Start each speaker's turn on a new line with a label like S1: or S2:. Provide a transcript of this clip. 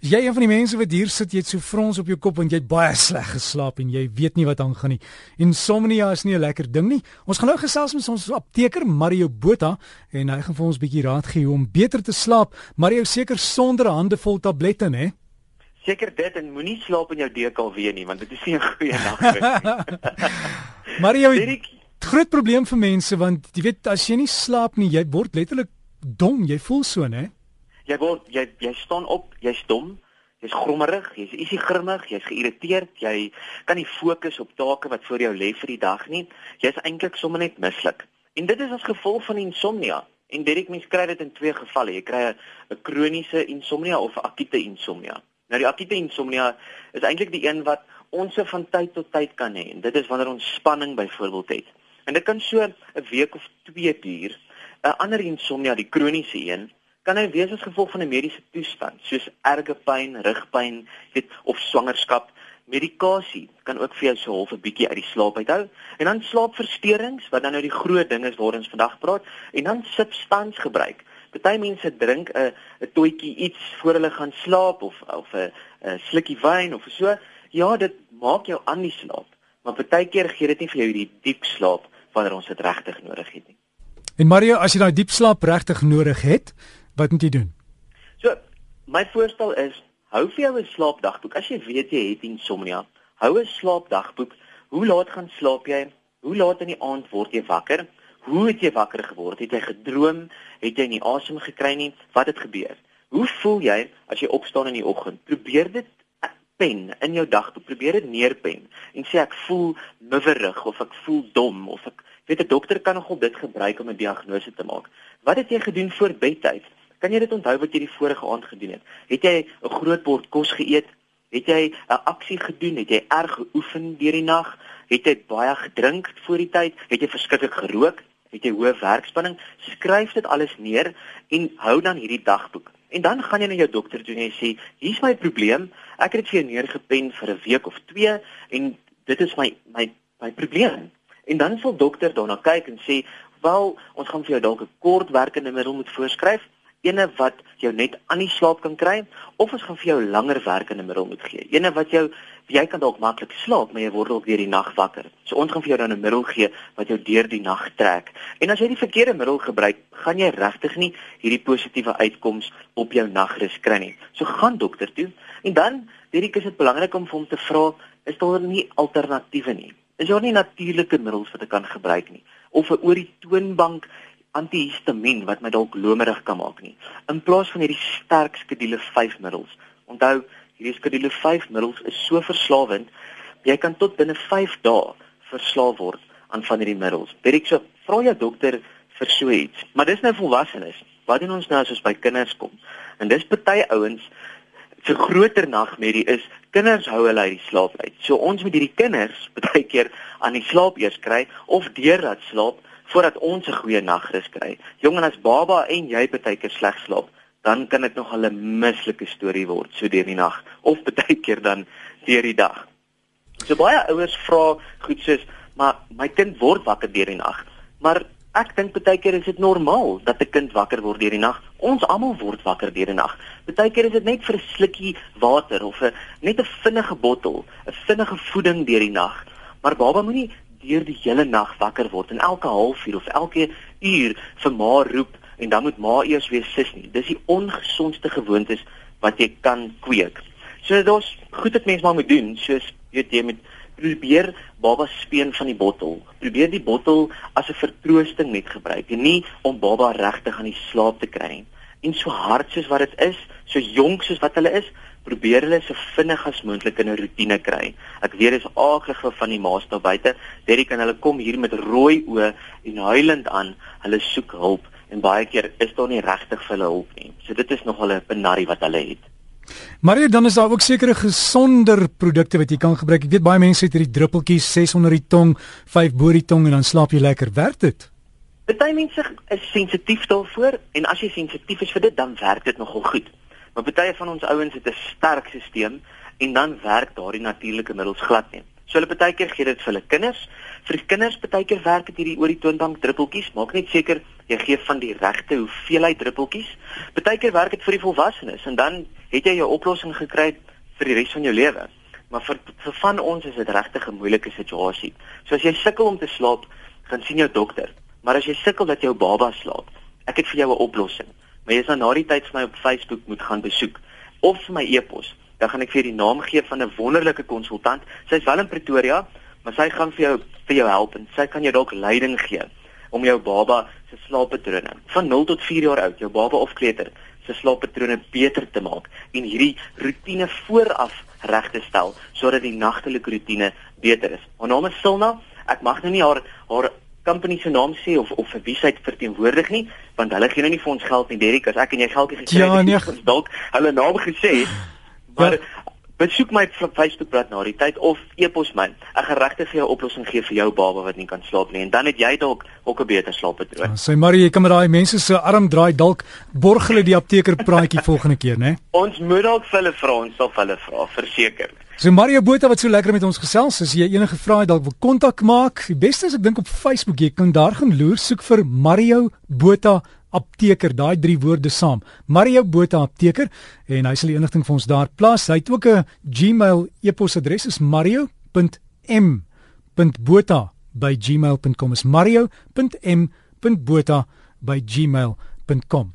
S1: Is jy een van die mense wat hier sit, jy het so frons op jou kop en jy het baie sleg geslaap en jy weet nie wat aangaan nie. Insomnia is nie 'n lekker ding nie. Ons gaan nou gesels met ons apteker Mario Botha en hy gaan vir ons 'n bietjie raad gee hoe om beter te slaap. Mario seker sonder hande vol tablette, né?
S2: Seker dit en moenie slaap in jou DKW nie want dit is nie 'n goeie nagrus nie.
S1: Mario, dit groot probleem vir mense want jy weet as jy nie slaap nie, jy word letterlik dom, jy voel so, né?
S2: Jy word jy jy staan op, jy's dom, jy's grommerig, jy's isie grimmig, jy's geïrriteerd, jy kan nie fokus op take wat voor jou lê vir die dag nie. Jy's eintlik sommer net mislik. En dit is as gevolg van insomnia. En dit ek mens kry dit in twee gevalle. Jy kry 'n kroniese insomnia of akute insomnia. Nou die akute insomnia is eintlik die een wat ons se van tyd tot tyd kan hê. Dit is wanneer ons spanning byvoorbeeld het. En dit kan so 'n week of 2 duur. 'n Ander insomnia, die kroniese een, kan hy wees as gevolg van 'n mediese toestand soos erge pyn, rugpyn, weet of swangerskap. Medikasie kan ook vir jou so half 'n bietjie uit die slaap uithou. En dan slaapversteurings wat dan nou die groot ding is waaroor ons vandag praat en dan substansgebruik. Party mense drink 'n 'n toetjie iets voor hulle gaan slaap of of 'n 'n slukkie wyn of so. Ja, dit maak jou aan die slaap. Maar partykeer gee dit nie vir jou hierdie diep slaap wanneer ons dit regtig nodig het nie.
S1: En Mario, as jy daai diep slaap regtig nodig het, Wat moet jy doen?
S2: So, my voorstel is hou vir jou 'n slaapdagboek. As jy weet jy het insomnia, hou 'n slaapdagboek. Hoe laat gaan slaap jy? Hoe laat in die aand word jy wakker? Hoe het jy wakker geword? Het jy gedroom? Het jy nie asem gekry nie? Wat het gebeur? Hoe voel jy as jy opstaan in die oggend? Probeer dit pen in jou dagboek. Probeer dit neerpen en sê ek voel miwerig of ek voel dom of ek weet 'n dokter kan nogal dit gebruik om 'n diagnose te maak. Wat het jy gedoen voor bedtyd? Kan jy dit onthou wat jy die vorige aand gedoen het? Het jy 'n groot bord kos geëet? Het jy 'n aksie gedoen? Het jy erg geoefen deur die nag? Het jy baie gedrink voor die tyd? Het jy verskriklik gerook? Het jy hoë werkspanning? Skryf dit alles neer en hou dan hierdie dagboek. En dan gaan jy na jou dokter toe en jy sê, "Hier's my probleem. Ek het dit vir jou neergepen vir 'n week of 2 en dit is my my my probleem." En dan sal dokter daarna kyk en sê, "Wel, ons gaan vir jou dalk 'n kortwerkende middel moet voorskryf." Ene wat jou net aan die slaap kan kry of ons gaan vir jou langer werkende middel moet gee. Ene wat jou jy kan dalk maklik slaap, maar jy word ook deur die nag wakker. So ons gaan vir jou dan 'n middel gee wat jou deur die nag trek. En as jy die verkeerde middel gebruik, gaan jy regtig nie hierdie positiewe uitkoms op jou nagrus kry nie. So gaan dokter toe en dan, hierdie is dit belangrik om vir hom te vra, is daar nie alternatiewe nie? Is daar nie natuurlike middels wat ek kan gebruik nie? Of 'n oor die toonbank antihistamiin wat my dalk lomerig kan maak nie. In plaas van hierdie sterk skedule 5 middels. Onthou, hierdie skedule 5 middels is so verslawend, jy kan tot binne 5 dae verslaaf word aan van hierdie middels. Dirk so, vra jou dokter vir so iets. Maar dis nou volwassenes. Wat doen ons nou as ons by kinders kom? En dis party ouens se groter nagmerrie is kinders hou hulle uit die slaap uit. So ons moet hierdie kinders baie keer aan die slaap eers kry of deur dat slaap voordat ons 'n goeie nagrus kry. Jong en as baba en jy baie keer sleg slaap, dan kan dit nog 'n mislike storie word so deur die nag of baie keer dan deur die dag. So baie ouers vra goed soos, "Maar my kind word wakker deur die nag." Maar ek dink baie keer is dit normaal dat 'n kind wakker word deur die nag. Ons almal word wakker deur die nag. Baie keer is dit net vir 'n slukkie water of 'n net 'n vinnige bottel, 'n vinnige voeding deur die nag. Maar baba moenie deur die hele nag wakker word en elke halfuur of elke uur vir ma roep en dan moet ma eers weer sis nie. Dis die ongesondste gewoontes wat jy kan kweek. So is goed dat mense maar moet doen, soos weet jy met probeer baba speen van die bottel. Probeer die bottel as 'n vertroosting net gebruik en nie om baba regtig aan die slaap te kry nie. En so hard soos wat dit is, so jonk soos wat hulle is, probeer hulle so vinnig as moontlik in 'n rotine kry. Ek weet dis aardig van die maas daar buite. Derry kan hulle kom hier met rooi oë en huilend aan. Hulle soek hulp en baie keer is daar nie regtig vir hulle hulp nie. So dit is nog hulle 'n benarie wat hulle het.
S1: Maar dan is daar ook sekere gesonder produkte wat jy kan gebruik. Ek weet baie mense het hierdie druppeltjies 600 die tong, 5 bo die tong en dan slaap jy lekker. Werk dit?
S2: Party mense is sensitief daarvoor en as jy sensitief is vir dit, dan werk dit nogal goed. Maar baie van ons ouens het 'n sterk stelsel en dan werk daardie natuurlike middels glad nie. So hulle baie keer gee dit vir hulle kinders. Vir die kinders baie keer werk dit hierdie oor die toonbank druppeltjies. Maak net seker Jy gee van die regte hoeveelheid druppeltjies. Partykeer werk dit vir die volwassenes en dan het jy jou oplossing gekry vir die res van jou lewe. Maar vir vir van ons is dit regtig 'n moeilike situasie. So as jy sukkel om te slaap, gaan sien jou dokter. Maar as jy sukkel dat jou baba slaap, ek het vir jou 'n oplossing. Maar jy sal na die tyd vir my op Facebook moet gaan besoek of vir my e-pos. Dan gaan ek vir die naam gee van 'n wonderlike konsultant. Sy's wel in Pretoria, maar sy gaan vir jou vir jou help en sy kan jou dalk leiding gee om jou baba se slaappatrone van 0 tot 4 jaar oud, jou baba of kleuter, se slaappatrone beter te maak en hierdie rotine vooraf reg te stel sodat die nagtelike rotine beter is. Haar naam is Silna. Ek mag nou nie haar haar company se naam sê of of vir wie sy verteenwoordig nie, want hulle gee nou nie vir ons geld nie, Derrick, as ek en jy geldjie gekry
S1: het, ja, nee.
S2: ons dalk hulle naam gesê. Maar ja besoek my op Facebook blad na die tyd of e-pos my. Ek gaan regtig vir jou oplossing gee vir jou baba wat nie kan slaap nie en dan het jy dalk ook 'n beter slaappatroon.
S1: Ja, sê Marie, jy kan met daai mense se arm draai dalk borg hulle die apteker praatjie volgende keer, né?
S2: Ons moet dalk vir hulle vra, ons sal hulle vra, verseker.
S1: So Mario Botha wat so lekker met ons gesels, as jy enige vrae dalk wil kontak maak, die beste is ek dink op Facebook, jy kan daar gaan loer soek vir Mario Botha apteker, daai drie woorde saam. Mario Botha apteker en hy sal die inligting vir ons daar plaas. Hy het ook 'n Gmail e-posadres is mario.m.botha@gmail.com is mario.m.botha@gmail.com.